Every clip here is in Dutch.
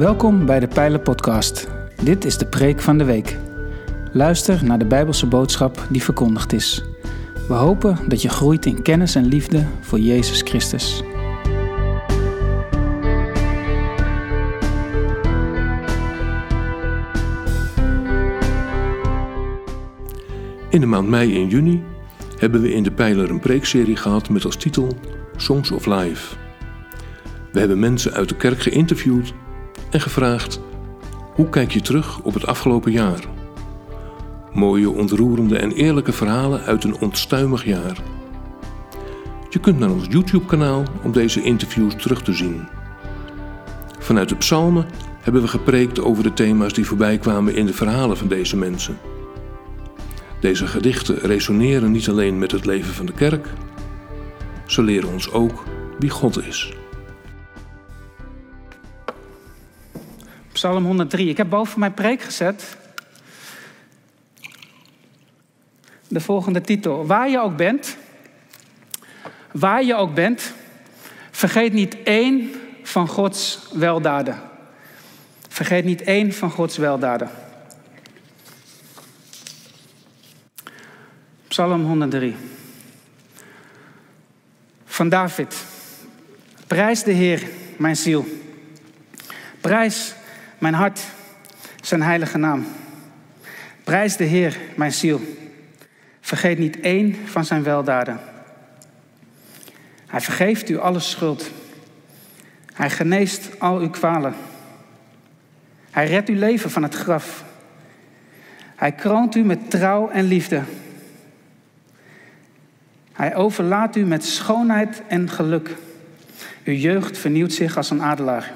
Welkom bij de Pijlen Podcast. Dit is de preek van de week. Luister naar de Bijbelse boodschap die verkondigd is. We hopen dat je groeit in kennis en liefde voor Jezus Christus. In de maand mei en juni hebben we in de Pijler een preekserie gehad met als titel Songs of Life. We hebben mensen uit de kerk geïnterviewd en gevraagd: hoe kijk je terug op het afgelopen jaar? Mooie, ontroerende en eerlijke verhalen uit een onstuimig jaar. Je kunt naar ons YouTube-kanaal om deze interviews terug te zien. Vanuit de psalmen hebben we gepreekt over de thema's die voorbij kwamen in de verhalen van deze mensen. Deze gedichten resoneren niet alleen met het leven van de kerk, ze leren ons ook wie God is. Psalm 103. Ik heb boven mijn preek gezet de volgende titel. Waar je ook bent, waar je ook bent, vergeet niet één van Gods weldaden. Vergeet niet één van Gods weldaden. Psalm 103. Van David. Prijs de Heer, mijn ziel. Prijs mijn hart, zijn heilige naam. Prijs de Heer, mijn ziel. Vergeet niet één van zijn weldaden. Hij vergeeft u alle schuld. Hij geneest al uw kwalen. Hij redt uw leven van het graf. Hij kroont u met trouw en liefde. Hij overlaat u met schoonheid en geluk. Uw jeugd vernieuwt zich als een adelaar.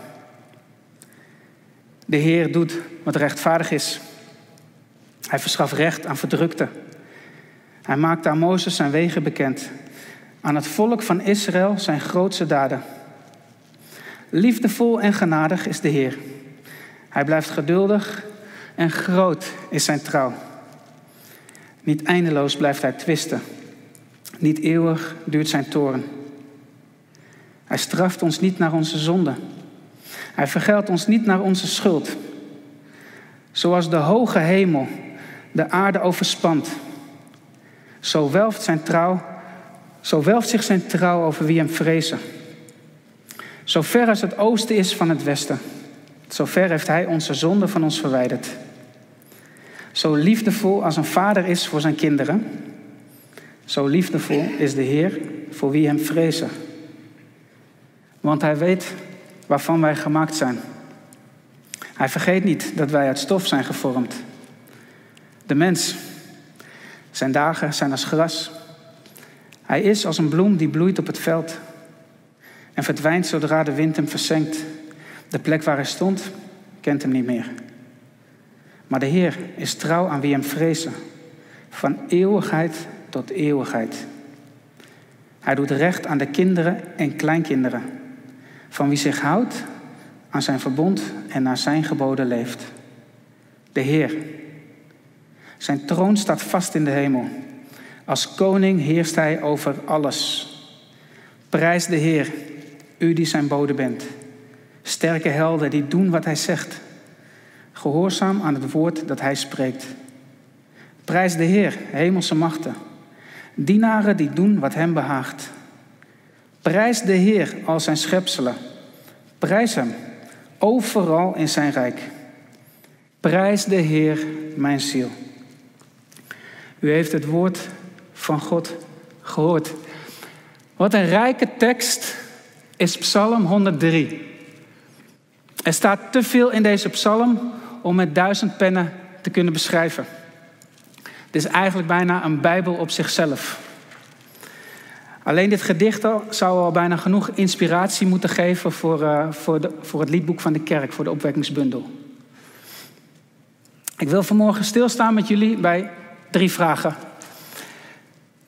De Heer doet wat rechtvaardig is. Hij verschaft recht aan verdrukten. Hij maakt aan Mozes zijn wegen bekend. Aan het volk van Israël zijn grootste daden. Liefdevol en genadig is de Heer. Hij blijft geduldig en groot is zijn trouw. Niet eindeloos blijft hij twisten. Niet eeuwig duurt zijn toorn. Hij straft ons niet naar onze zonden. Hij vergeldt ons niet naar onze schuld. Zoals de hoge hemel de aarde overspant, zo welft, zijn trouw, zo welft zich zijn trouw over wie hem vrezen. Zo ver als het oosten is van het westen, zo ver heeft hij onze zonde van ons verwijderd. Zo liefdevol als een vader is voor zijn kinderen, zo liefdevol is de Heer voor wie hem vrezen. Want hij weet waarvan wij gemaakt zijn. Hij vergeet niet dat wij uit stof zijn gevormd. De mens, zijn dagen zijn als gras. Hij is als een bloem die bloeit op het veld en verdwijnt zodra de wind hem versenkt. De plek waar hij stond, kent hem niet meer. Maar de Heer is trouw aan wie hem vrezen, van eeuwigheid tot eeuwigheid. Hij doet recht aan de kinderen en kleinkinderen van wie zich houdt aan zijn verbond en naar zijn geboden leeft. De Heer. Zijn troon staat vast in de hemel. Als koning heerst hij over alles. Prijs de Heer, u die zijn bode bent. Sterke helden die doen wat hij zegt. Gehoorzaam aan het woord dat hij spreekt. Prijs de Heer, hemelse machten. Dienaren die doen wat hem behaagt. Prijs de Heer al zijn schepselen. Prijs hem overal in zijn rijk. Prijs de Heer mijn ziel. U heeft het woord van God gehoord. Wat een rijke tekst is Psalm 103. Er staat te veel in deze psalm om met duizend pennen te kunnen beschrijven. Het is eigenlijk bijna een Bijbel op zichzelf. Alleen dit gedicht zou al bijna genoeg inspiratie moeten geven voor, uh, voor, de, voor het liedboek van de kerk, voor de opwekkingsbundel. Ik wil vanmorgen stilstaan met jullie bij drie vragen.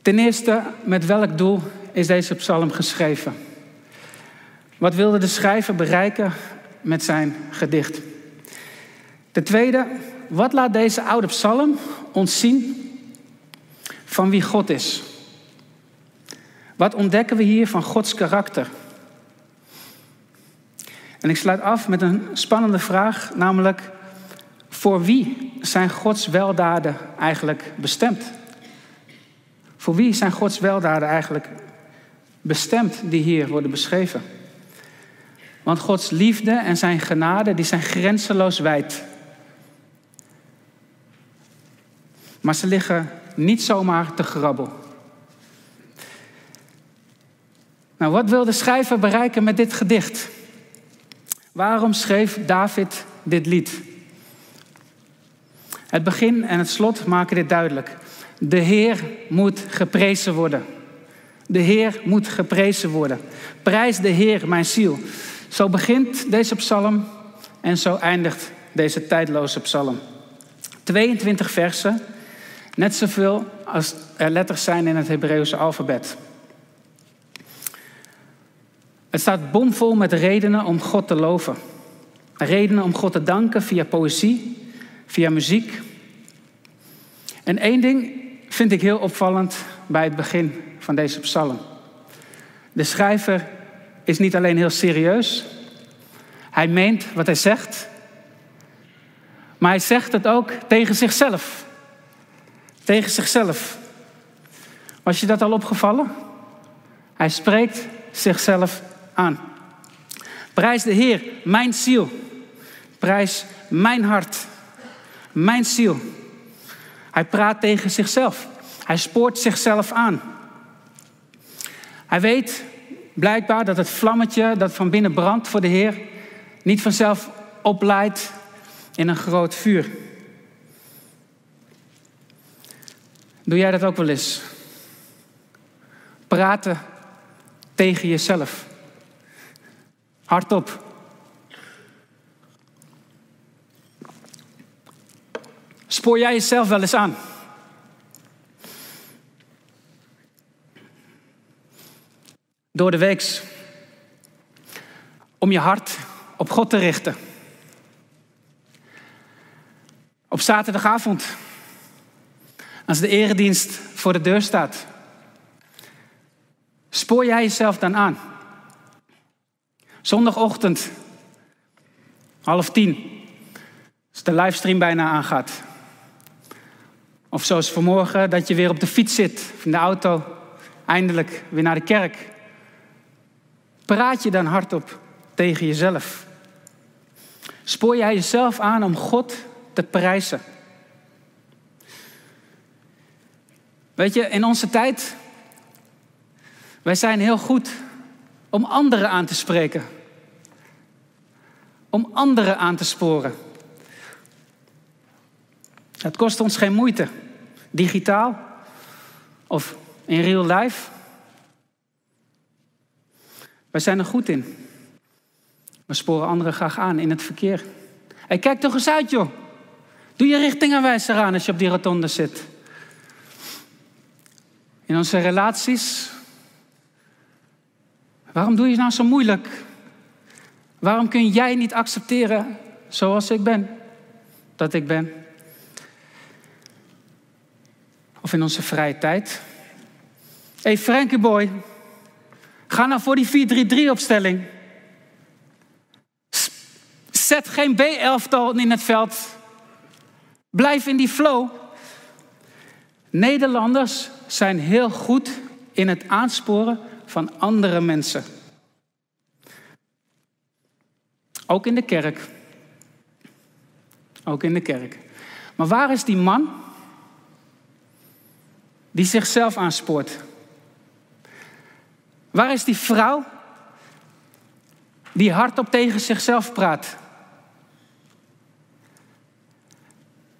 Ten eerste, met welk doel is deze psalm geschreven? Wat wilde de schrijver bereiken met zijn gedicht? Ten tweede, wat laat deze oude psalm ons zien van wie God is? Wat ontdekken we hier van Gods karakter? En ik sluit af met een spannende vraag, namelijk voor wie zijn Gods weldaden eigenlijk bestemd? Voor wie zijn Gods weldaden eigenlijk bestemd die hier worden beschreven? Want Gods liefde en zijn genade die zijn grenzeloos wijd. Maar ze liggen niet zomaar te grabbel. Nou, wat wil de schrijver bereiken met dit gedicht? Waarom schreef David dit lied? Het begin en het slot maken dit duidelijk. De Heer moet geprezen worden. De Heer moet geprezen worden. Prijs de Heer, mijn ziel. Zo begint deze psalm en zo eindigt deze tijdloze psalm. 22 versen, net zoveel als er letters zijn in het Hebreeuwse alfabet. Het staat bomvol met redenen om God te loven. Redenen om God te danken via poëzie, via muziek. En één ding vind ik heel opvallend bij het begin van deze psalm. De schrijver is niet alleen heel serieus, hij meent wat hij zegt, maar hij zegt het ook tegen zichzelf. Tegen zichzelf. Was je dat al opgevallen? Hij spreekt zichzelf aan. Prijs de Heer, mijn ziel. Prijs mijn hart, mijn ziel. Hij praat tegen zichzelf. Hij spoort zichzelf aan. Hij weet blijkbaar dat het vlammetje dat van binnen brandt voor de Heer niet vanzelf opleidt in een groot vuur. Doe jij dat ook wel eens? Praten tegen jezelf. Hardop. Spoor jij jezelf wel eens aan? Door de weeks. Om je hart op God te richten. Op zaterdagavond. Als de eredienst voor de deur staat. Spoor jij jezelf dan aan? Zondagochtend, half tien, als de livestream bijna aangaat. Of zoals vanmorgen, dat je weer op de fiets zit, in de auto, eindelijk weer naar de kerk. Praat je dan hardop tegen jezelf? Spoor jij jezelf aan om God te prijzen? Weet je, in onze tijd, wij zijn heel goed om anderen aan te spreken. Om anderen aan te sporen. Het kost ons geen moeite. Digitaal of in real life. Wij zijn er goed in. We sporen anderen graag aan in het verkeer. Hey, kijk toch eens uit, joh. Doe je richtingaanwijzer aan als je op die rotonde zit. In onze relaties. Waarom doe je nou zo moeilijk? Waarom kun jij niet accepteren zoals ik ben? Dat ik ben. Of in onze vrije tijd. Hé hey, Frankie boy, ga nou voor die 4-3-3 opstelling. Zet geen B-elftal in het veld. Blijf in die flow. Nederlanders zijn heel goed in het aansporen van andere mensen. Ook in de kerk. Ook in de kerk. Maar waar is die man die zichzelf aanspoort? Waar is die vrouw die hardop tegen zichzelf praat?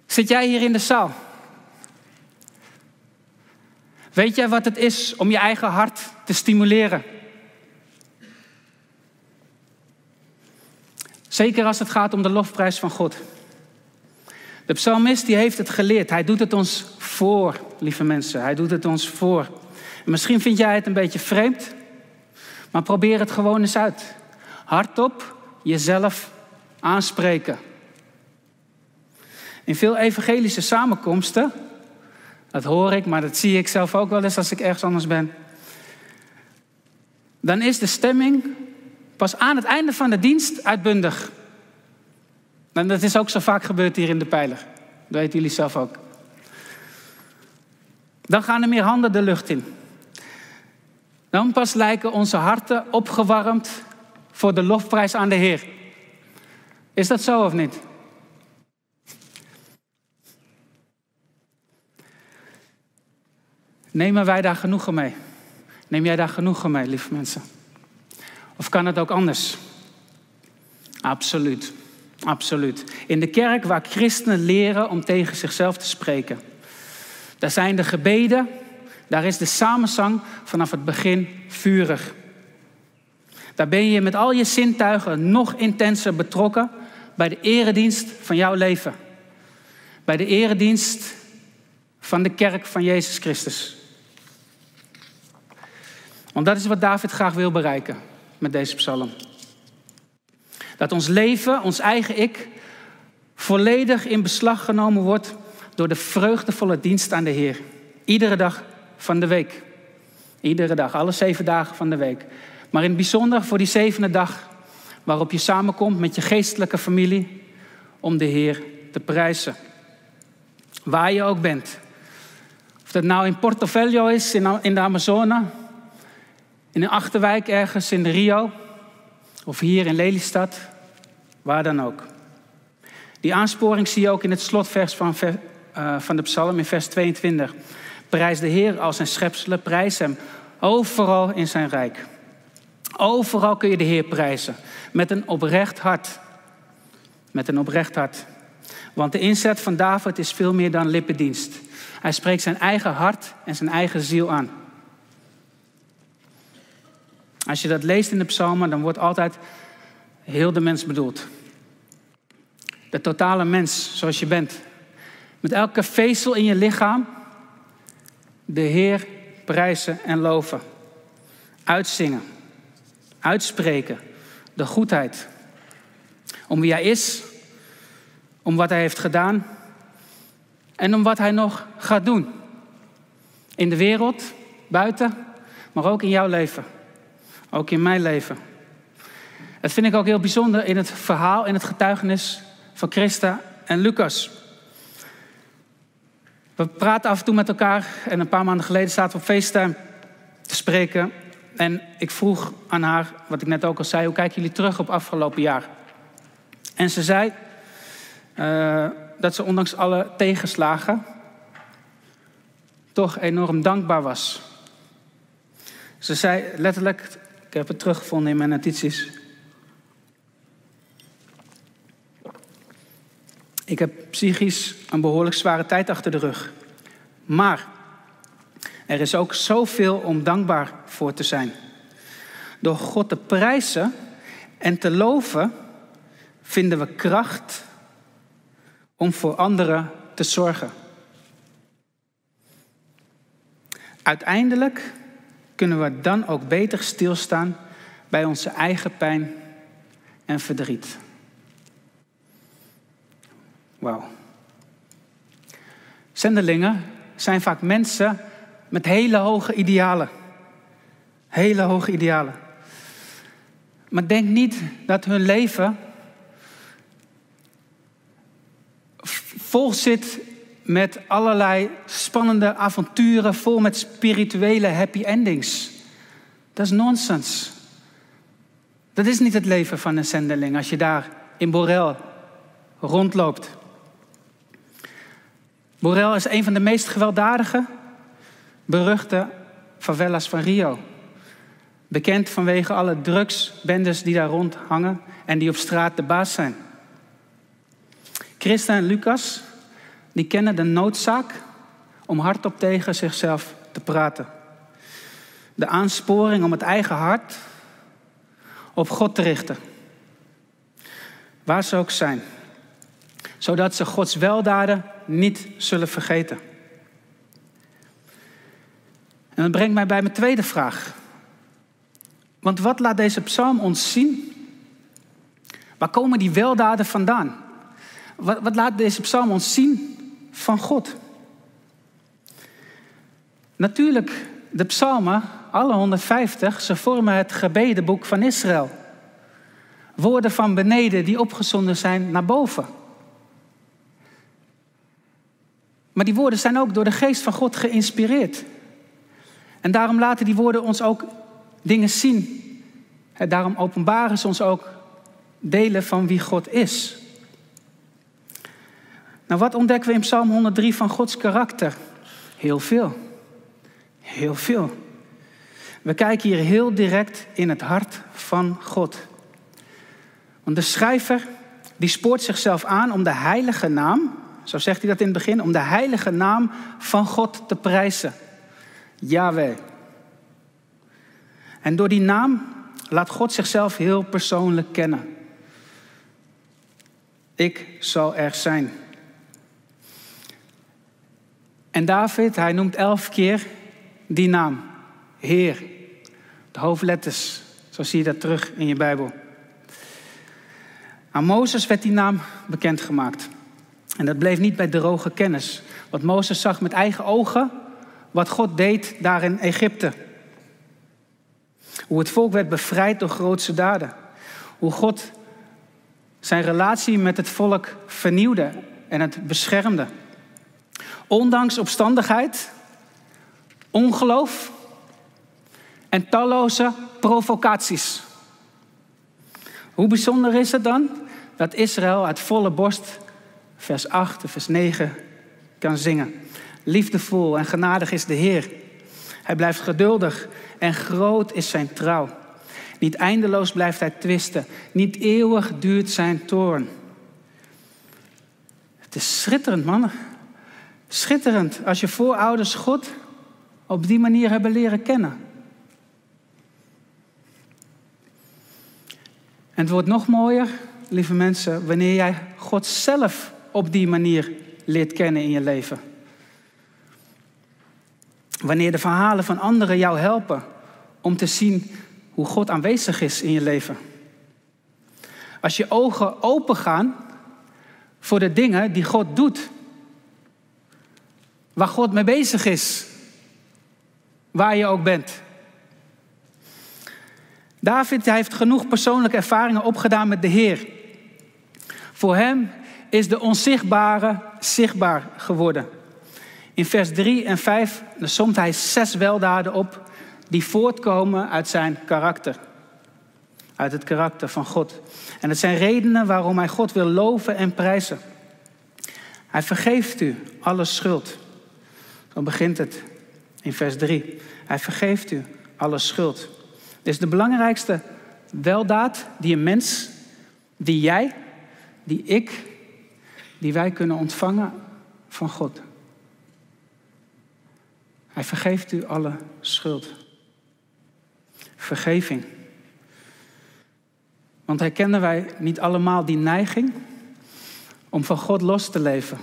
Zit jij hier in de zaal? Weet jij wat het is om je eigen hart te stimuleren? Zeker als het gaat om de lofprijs van God. De psalmist die heeft het geleerd. Hij doet het ons voor, lieve mensen. Hij doet het ons voor. misschien vind jij het een beetje vreemd, maar probeer het gewoon eens uit. Hardop jezelf aanspreken. In veel evangelische samenkomsten, dat hoor ik, maar dat zie ik zelf ook wel eens als ik ergens anders ben. Dan is de stemming Pas aan het einde van de dienst uitbundig. En dat is ook zo vaak gebeurd hier in de pijler. Dat weten jullie zelf ook. Dan gaan er meer handen de lucht in. Dan pas lijken onze harten opgewarmd voor de lofprijs aan de Heer. Is dat zo of niet? Nemen wij daar genoegen mee? Neem jij daar genoegen mee, lieve mensen? Of kan het ook anders? Absoluut. Absoluut. In de kerk waar christenen leren om tegen zichzelf te spreken. Daar zijn de gebeden, daar is de samenzang vanaf het begin vurig. Daar ben je met al je zintuigen nog intenser betrokken bij de eredienst van jouw leven. Bij de eredienst van de kerk van Jezus Christus. Want dat is wat David graag wil bereiken met deze psalm. Dat ons leven, ons eigen ik, volledig in beslag genomen wordt door de vreugdevolle dienst aan de Heer. Iedere dag van de week. Iedere dag, alle zeven dagen van de week. Maar in het bijzonder voor die zevende dag, waarop je samenkomt met je geestelijke familie om de Heer te prijzen. Waar je ook bent. Of dat nou in Porto Velho is, in de Amazone, in een achterwijk ergens in Rio, of hier in Lelystad, waar dan ook. Die aansporing zie je ook in het slotvers van, uh, van de psalm in vers 22. Prijs de Heer als zijn schepselen, prijs hem overal in zijn rijk. Overal kun je de Heer prijzen, met een oprecht hart. Met een oprecht hart. Want de inzet van David is veel meer dan lippendienst. Hij spreekt zijn eigen hart en zijn eigen ziel aan. Als je dat leest in de psalmen, dan wordt altijd heel de mens bedoeld. De totale mens, zoals je bent. Met elke vezel in je lichaam de Heer prijzen en loven. Uitzingen, uitspreken, de goedheid. Om wie Hij is, om wat Hij heeft gedaan en om wat Hij nog gaat doen. In de wereld, buiten, maar ook in jouw leven. Ook in mijn leven. Dat vind ik ook heel bijzonder in het verhaal, in het getuigenis van Christa en Lucas. We praten af en toe met elkaar en een paar maanden geleden zaten we op FaceTime te spreken. En ik vroeg aan haar, wat ik net ook al zei, hoe kijken jullie terug op afgelopen jaar? En ze zei uh, dat ze ondanks alle tegenslagen toch enorm dankbaar was. Ze zei letterlijk, heb het teruggevonden in mijn notities. Ik heb psychisch een behoorlijk zware tijd achter de rug. Maar er is ook zoveel om dankbaar voor te zijn. Door God te prijzen en te loven, vinden we kracht om voor anderen te zorgen. Uiteindelijk kunnen we dan ook beter stilstaan bij onze eigen pijn en verdriet. Wauw. Zendelingen zijn vaak mensen met hele hoge idealen. Hele hoge idealen. Maar denk niet dat hun leven vol zit met allerlei spannende avonturen, vol met spirituele happy endings. Dat is nonsens. Dat is niet het leven van een zendeling als je daar in Borel rondloopt. Borel is een van de meest gewelddadige, beruchte favelas van Rio. Bekend vanwege alle drugsbendes die daar rondhangen en die op straat de baas zijn. Christa en Lucas, die kennen de noodzaak om hardop tegen zichzelf te praten. De aansporing om het eigen hart op God te richten. Waar ze ook zijn. Zodat ze Gods weldaden niet zullen vergeten. En dat brengt mij bij mijn tweede vraag. Want wat laat deze psalm ons zien? Waar komen die weldaden vandaan? Wat, wat laat deze psalm ons zien van God? Natuurlijk, de psalmen, alle 150, ze vormen het gebedenboek van Israël. woorden van beneden die opgezonden zijn naar boven. Maar die woorden zijn ook door de geest van God geïnspireerd. En daarom laten die woorden ons ook dingen zien. Daarom openbaren ze ons ook delen van wie God is. Nou, wat ontdekken we in Psalm 103 van Gods karakter? Heel veel. Heel veel. We kijken hier heel direct in het hart van God. Want de schrijver die spoort zichzelf aan om de heilige naam, zo zegt hij dat in het begin, om de heilige naam van God te prijzen. Yahweh. En door die naam laat God zichzelf heel persoonlijk kennen. Ik zal er zijn. En David, hij noemt elf keer die naam. Heer. De hoofdletters. Zo zie je dat terug in je Bijbel. Aan Mozes werd die naam bekendgemaakt. En dat bleef niet bij droge kennis. Want Mozes zag met eigen ogen wat God deed daar in Egypte. Hoe het volk werd bevrijd door grootse daden. Hoe God zijn relatie met het volk vernieuwde en het beschermde. Ondanks opstandigheid, ongeloof en talloze provocaties. Hoe bijzonder is het dan dat Israël uit volle borst, vers 8 en vers 9, kan zingen. Liefdevol en genadig is de Heer. Hij blijft geduldig en groot is zijn trouw. Niet eindeloos blijft hij twisten. Niet eeuwig duurt zijn toorn. Het is schitterend, mannen. Schitterend als je voorouders God op die manier hebben leren kennen. En het wordt nog mooier, lieve mensen, wanneer jij God zelf op die manier leert kennen in je leven. Wanneer de verhalen van anderen jou helpen om te zien hoe God aanwezig is in je leven. Als je ogen open gaan voor de dingen die God doet. Waar God mee bezig is. Waar je ook bent. David heeft genoeg persoonlijke ervaringen opgedaan met de Heer. Voor hem is de onzichtbare zichtbaar geworden. In vers 3 en 5 somt hij zes weldaden op die voortkomen uit zijn karakter. Uit het karakter van God. En het zijn redenen waarom hij God wil loven en prijzen. Hij vergeeft u alle schuld. Zo begint het in vers 3. Hij vergeeft u alle schuld. Dit is de belangrijkste weldaad die een mens, die jij, die ik, die wij kunnen ontvangen van God. Hij vergeeft u alle schuld. Vergeving. Want herkennen wij niet allemaal die neiging om van God los te leven?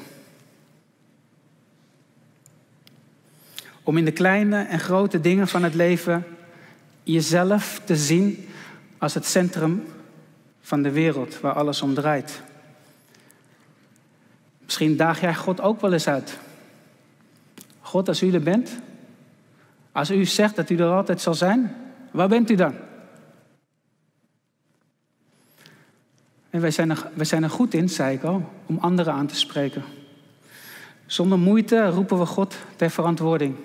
Om in de kleine en grote dingen van het leven jezelf te zien als het centrum van de wereld waar alles om draait. Misschien daag jij God ook wel eens uit. God, als u er bent, als u zegt dat u er altijd zal zijn, waar bent u dan? En wij zijn, er, wij zijn er goed in, zei ik al, om anderen aan te spreken. Zonder moeite roepen we God ter verantwoording.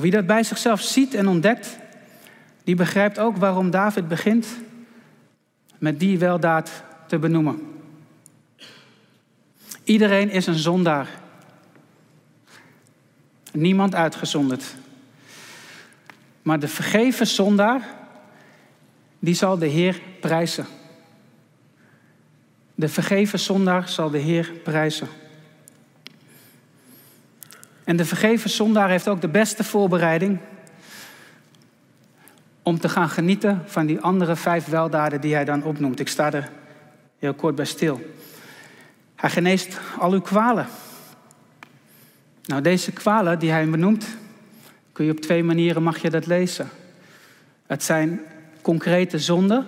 Wie dat bij zichzelf ziet en ontdekt, die begrijpt ook waarom David begint met die weldaad te benoemen. Iedereen is een zondaar. Niemand uitgezonderd. Maar de vergeven zondaar, die zal de Heer prijzen. De vergeven zondaar zal de Heer prijzen. En de vergeven zondaar heeft ook de beste voorbereiding om te gaan genieten van die andere vijf weldaden die hij dan opnoemt. Ik sta er heel kort bij stil. Hij geneest al uw kwalen. Nou, deze kwalen die hij benoemt, kun je op twee manieren mag je dat lezen. Het zijn concrete zonden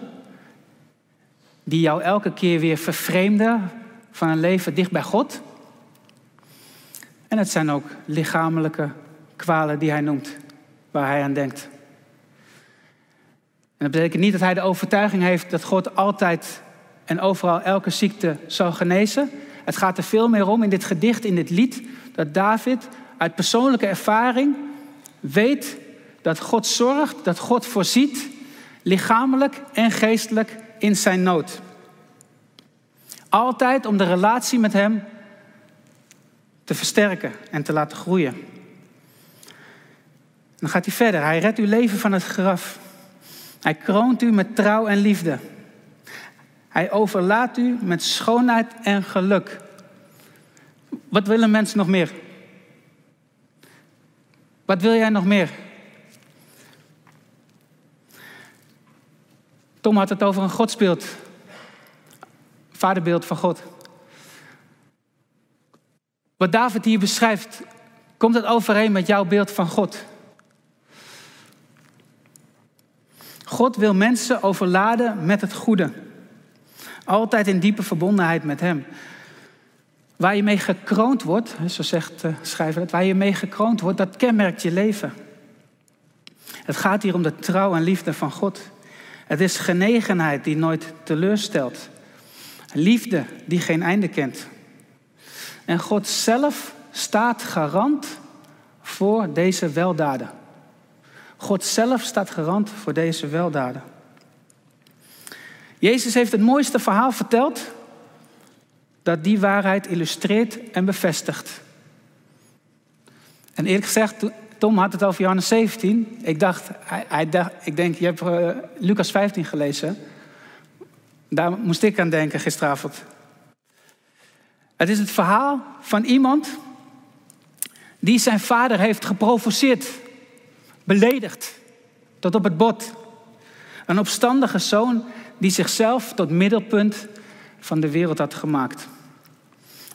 die jou elke keer weer vervreemden van een leven dicht bij God. En het zijn ook lichamelijke kwalen die hij noemt, waar hij aan denkt. En dat betekent niet dat hij de overtuiging heeft dat God altijd en overal elke ziekte zal genezen. Het gaat er veel meer om in dit gedicht, in dit lied, dat David uit persoonlijke ervaring weet dat God zorgt, dat God voorziet, lichamelijk en geestelijk in zijn nood. Altijd om de relatie met Hem te versterken en te laten groeien. Dan gaat hij verder. Hij redt uw leven van het graf. Hij kroont u met trouw en liefde. Hij overlaat u met schoonheid en geluk. Wat willen mensen nog meer? Wat wil jij nog meer? Tom had het over een godsbeeld. Vaderbeeld van God. Wat David hier beschrijft, komt het overeen met jouw beeld van God? God wil mensen overladen met het goede. Altijd in diepe verbondenheid met Hem. Waar je mee gekroond wordt, zo zegt de schrijver het, waar je mee gekroond wordt, dat kenmerkt je leven. Het gaat hier om de trouw en liefde van God. Het is genegenheid die nooit teleurstelt. Liefde die geen einde kent. En God zelf staat garant voor deze weldaden. God zelf staat garant voor deze weldaden. Jezus heeft het mooiste verhaal verteld dat die waarheid illustreert en bevestigt. En eerlijk gezegd, Tom had het over Johannes 17. Ik dacht, hij, ik denk, je hebt uh, Lucas 15 gelezen. Daar moest ik aan denken gisteravond. Het is het verhaal van iemand die zijn vader heeft geprovoceerd, beledigd, tot op het bot. Een opstandige zoon die zichzelf tot middelpunt van de wereld had gemaakt.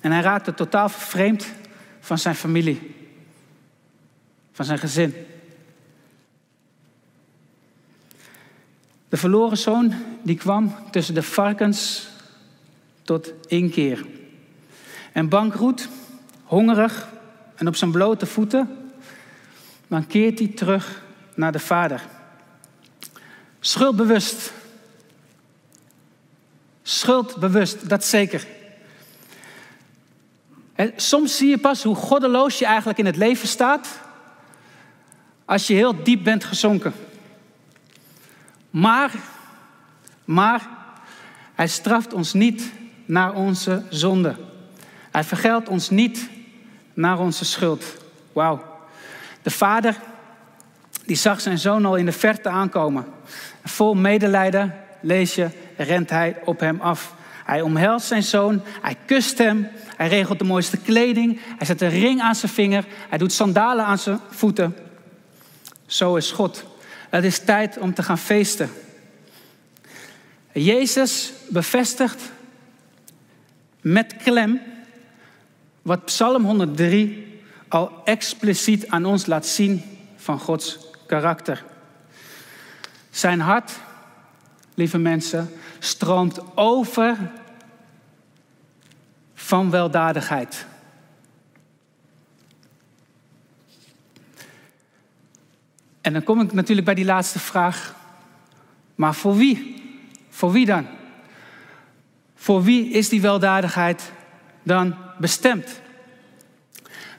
En hij raakte totaal vervreemd van zijn familie, van zijn gezin. De verloren zoon die kwam tussen de varkens tot inkeer. En bankroet, hongerig en op zijn blote voeten, dan keert hij terug naar de vader. Schuldbewust. Schuldbewust, dat zeker. Soms zie je pas hoe goddeloos je eigenlijk in het leven staat als je heel diep bent gezonken. Maar, maar, hij straft ons niet naar onze zonde. Hij vergeldt ons niet naar onze schuld. Wauw. De vader, die zag zijn zoon al in de verte aankomen. Vol medelijden, lees je, rent hij op hem af. Hij omhelst zijn zoon, hij kust hem, hij regelt de mooiste kleding, hij zet een ring aan zijn vinger, hij doet sandalen aan zijn voeten. Zo is God. Het is tijd om te gaan feesten. Jezus bevestigt met klem wat Psalm 103 al expliciet aan ons laat zien van Gods karakter. Zijn hart, lieve mensen, stroomt over van weldadigheid. En dan kom ik natuurlijk bij die laatste vraag. Maar voor wie? Voor wie dan? Voor wie is die weldadigheid dan bestemd?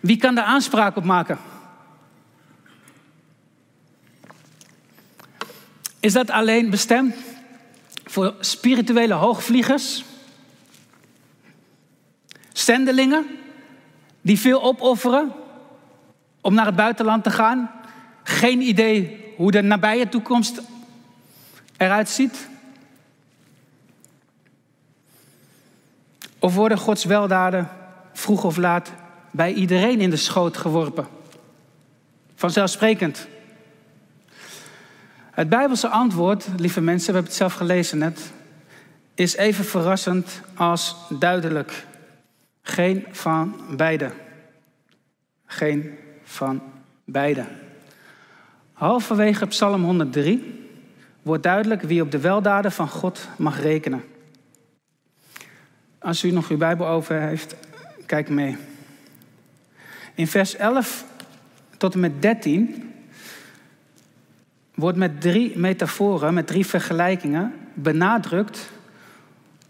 Wie kan daar aanspraak op maken? Is dat alleen bestemd voor spirituele hoogvliegers? Zendelingen die veel opofferen om naar het buitenland te gaan? Geen idee hoe de nabije toekomst eruit ziet? Of worden Gods weldaden vroeg of laat bij iedereen in de schoot geworpen? Vanzelfsprekend. Het Bijbelse antwoord, lieve mensen, we hebben het zelf gelezen net, is even verrassend als duidelijk. Geen van beide. Geen van beide. Halverwege Psalm 103 wordt duidelijk wie op de weldaden van God mag rekenen. Als u nog uw Bijbel over heeft, kijk mee. In vers 11 tot en met 13 wordt met drie metaforen, met drie vergelijkingen benadrukt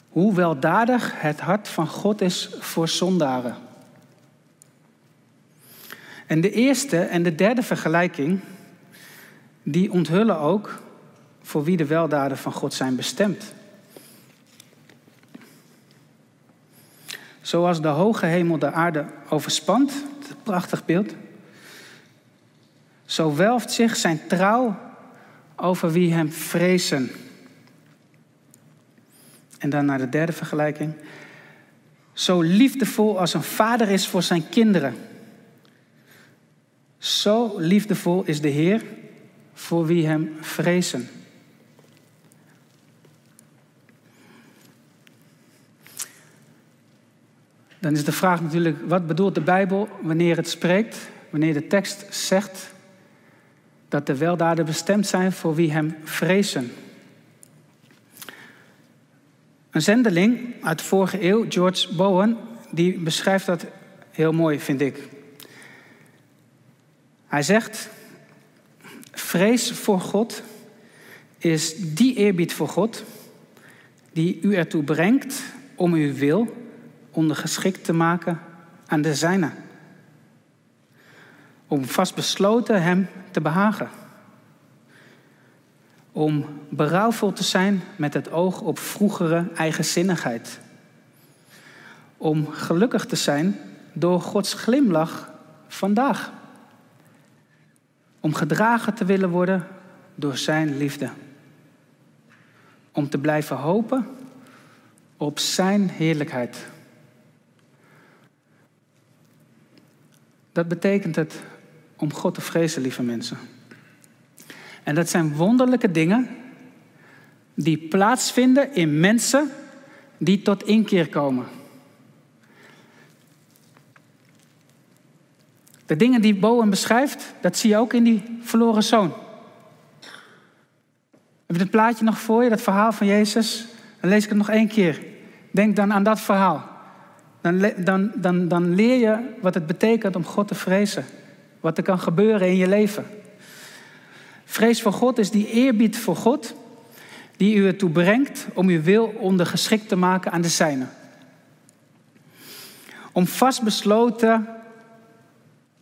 hoe weldadig het hart van God is voor zondaren. En de eerste en de derde vergelijking, die onthullen ook voor wie de weldaden van God zijn bestemd. Zoals de hoge hemel de aarde overspant, prachtig beeld, zo welft zich zijn trouw over wie hem vrezen. En dan naar de derde vergelijking. Zo liefdevol als een vader is voor zijn kinderen. Zo liefdevol is de Heer voor wie hem vrezen. Dan is de vraag natuurlijk, wat bedoelt de Bijbel wanneer het spreekt, wanneer de tekst zegt dat de weldaden bestemd zijn voor wie hem vrezen? Een zendeling uit de vorige eeuw, George Bowen, die beschrijft dat heel mooi, vind ik. Hij zegt, vrees voor God is die eerbied voor God die u ertoe brengt om uw wil ondergeschikt te maken aan de zijne. Om vastbesloten hem te behagen. Om berouwvol te zijn met het oog op vroegere eigenzinnigheid. Om gelukkig te zijn door Gods glimlach vandaag. Om gedragen te willen worden door Zijn liefde. Om te blijven hopen op Zijn heerlijkheid. Dat betekent het om God te vrezen, lieve mensen. En dat zijn wonderlijke dingen die plaatsvinden in mensen die tot inkeer komen. De dingen die Bowen beschrijft, dat zie je ook in die verloren zoon. Heb je het plaatje nog voor je, dat verhaal van Jezus? Dan lees ik het nog één keer. Denk dan aan dat verhaal. Dan, dan, dan, dan leer je wat het betekent om God te vrezen. Wat er kan gebeuren in je leven. Vrees voor God is die eerbied voor God die u ertoe brengt om uw wil ondergeschikt te maken aan de zijne. Om vastbesloten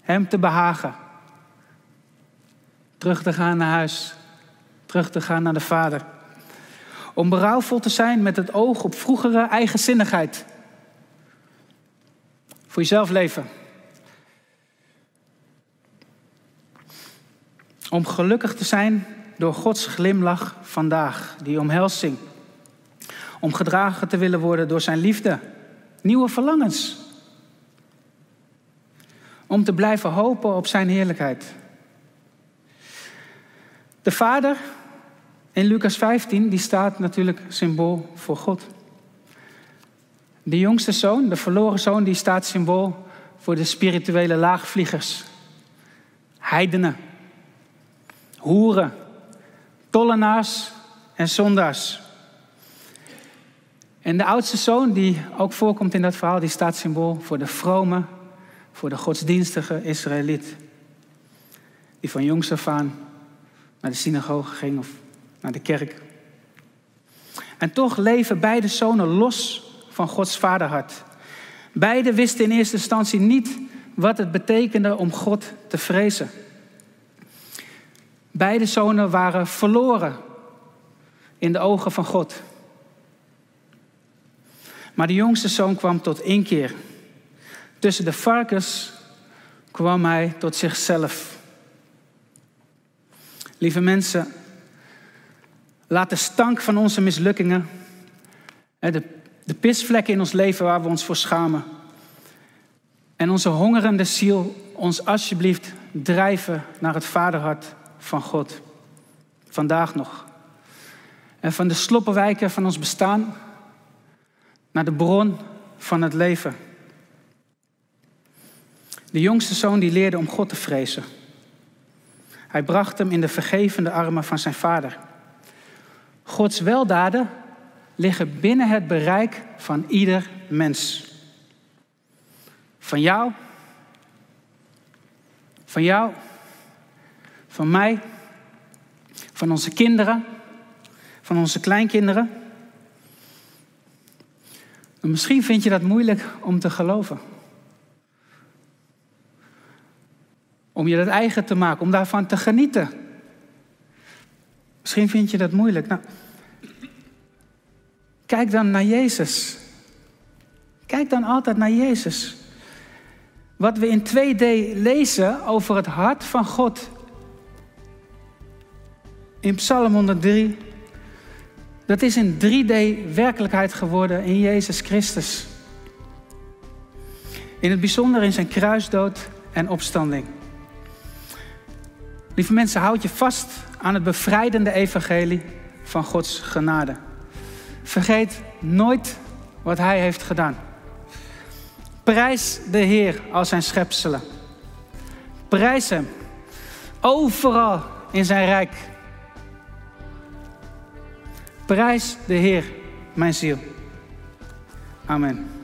hem te behagen. Terug te gaan naar huis. Terug te gaan naar de Vader. Om berouwvol te zijn met het oog op vroegere eigenzinnigheid. Voor jezelf leven. Om gelukkig te zijn door Gods glimlach vandaag, die omhelzing. Om gedragen te willen worden door zijn liefde. Nieuwe verlangens. Om te blijven hopen op zijn heerlijkheid. De vader in Lucas 15, die staat natuurlijk symbool voor God. De jongste zoon, de verloren zoon, die staat symbool voor de spirituele laagvliegers. Heidenen, hoeren, tollenaars en zondaars. En de oudste zoon, die ook voorkomt in dat verhaal, die staat symbool voor de vrome, voor de godsdienstige Israëliet. Die van jongs af aan naar de synagoge ging of naar de kerk. En toch leven beide zonen los van Gods vaderhart. Beide wisten in eerste instantie niet wat het betekende om God te vrezen. Beide zonen waren verloren in de ogen van God. Maar de jongste zoon kwam tot inkeer. Tussen de varkens kwam hij tot zichzelf. Lieve mensen, laat de stank van onze mislukkingen, de de pisvlekken in ons leven waar we ons voor schamen. En onze hongerende ziel ons alsjeblieft drijven naar het vaderhart van God. Vandaag nog. En van de sloppenwijken van ons bestaan naar de bron van het leven. De jongste zoon die leerde om God te vrezen. Hij bracht hem in de vergevende armen van zijn vader. Gods weldaden liggen binnen het bereik van ieder mens. Van jou, van jou, van mij. van onze kinderen, van onze kleinkinderen. En misschien vind je dat moeilijk om te geloven. Om je dat eigen te maken, om daarvan te genieten. Misschien vind je dat moeilijk. Nou, kijk dan naar Jezus. Kijk dan altijd naar Jezus. Wat we in 2D lezen over het hart van God. In Psalm 103. Dat is in 3D werkelijkheid geworden in Jezus Christus. In het bijzonder in zijn kruisdood en opstanding. Lieve mensen, houd je vast aan het bevrijdende evangelie van Gods genade. Vergeet nooit wat Hij heeft gedaan. Prijs de Heer als zijn schepselen. Prijs Hem overal in zijn rijk. Prijs de Heer, mijn ziel. Amen.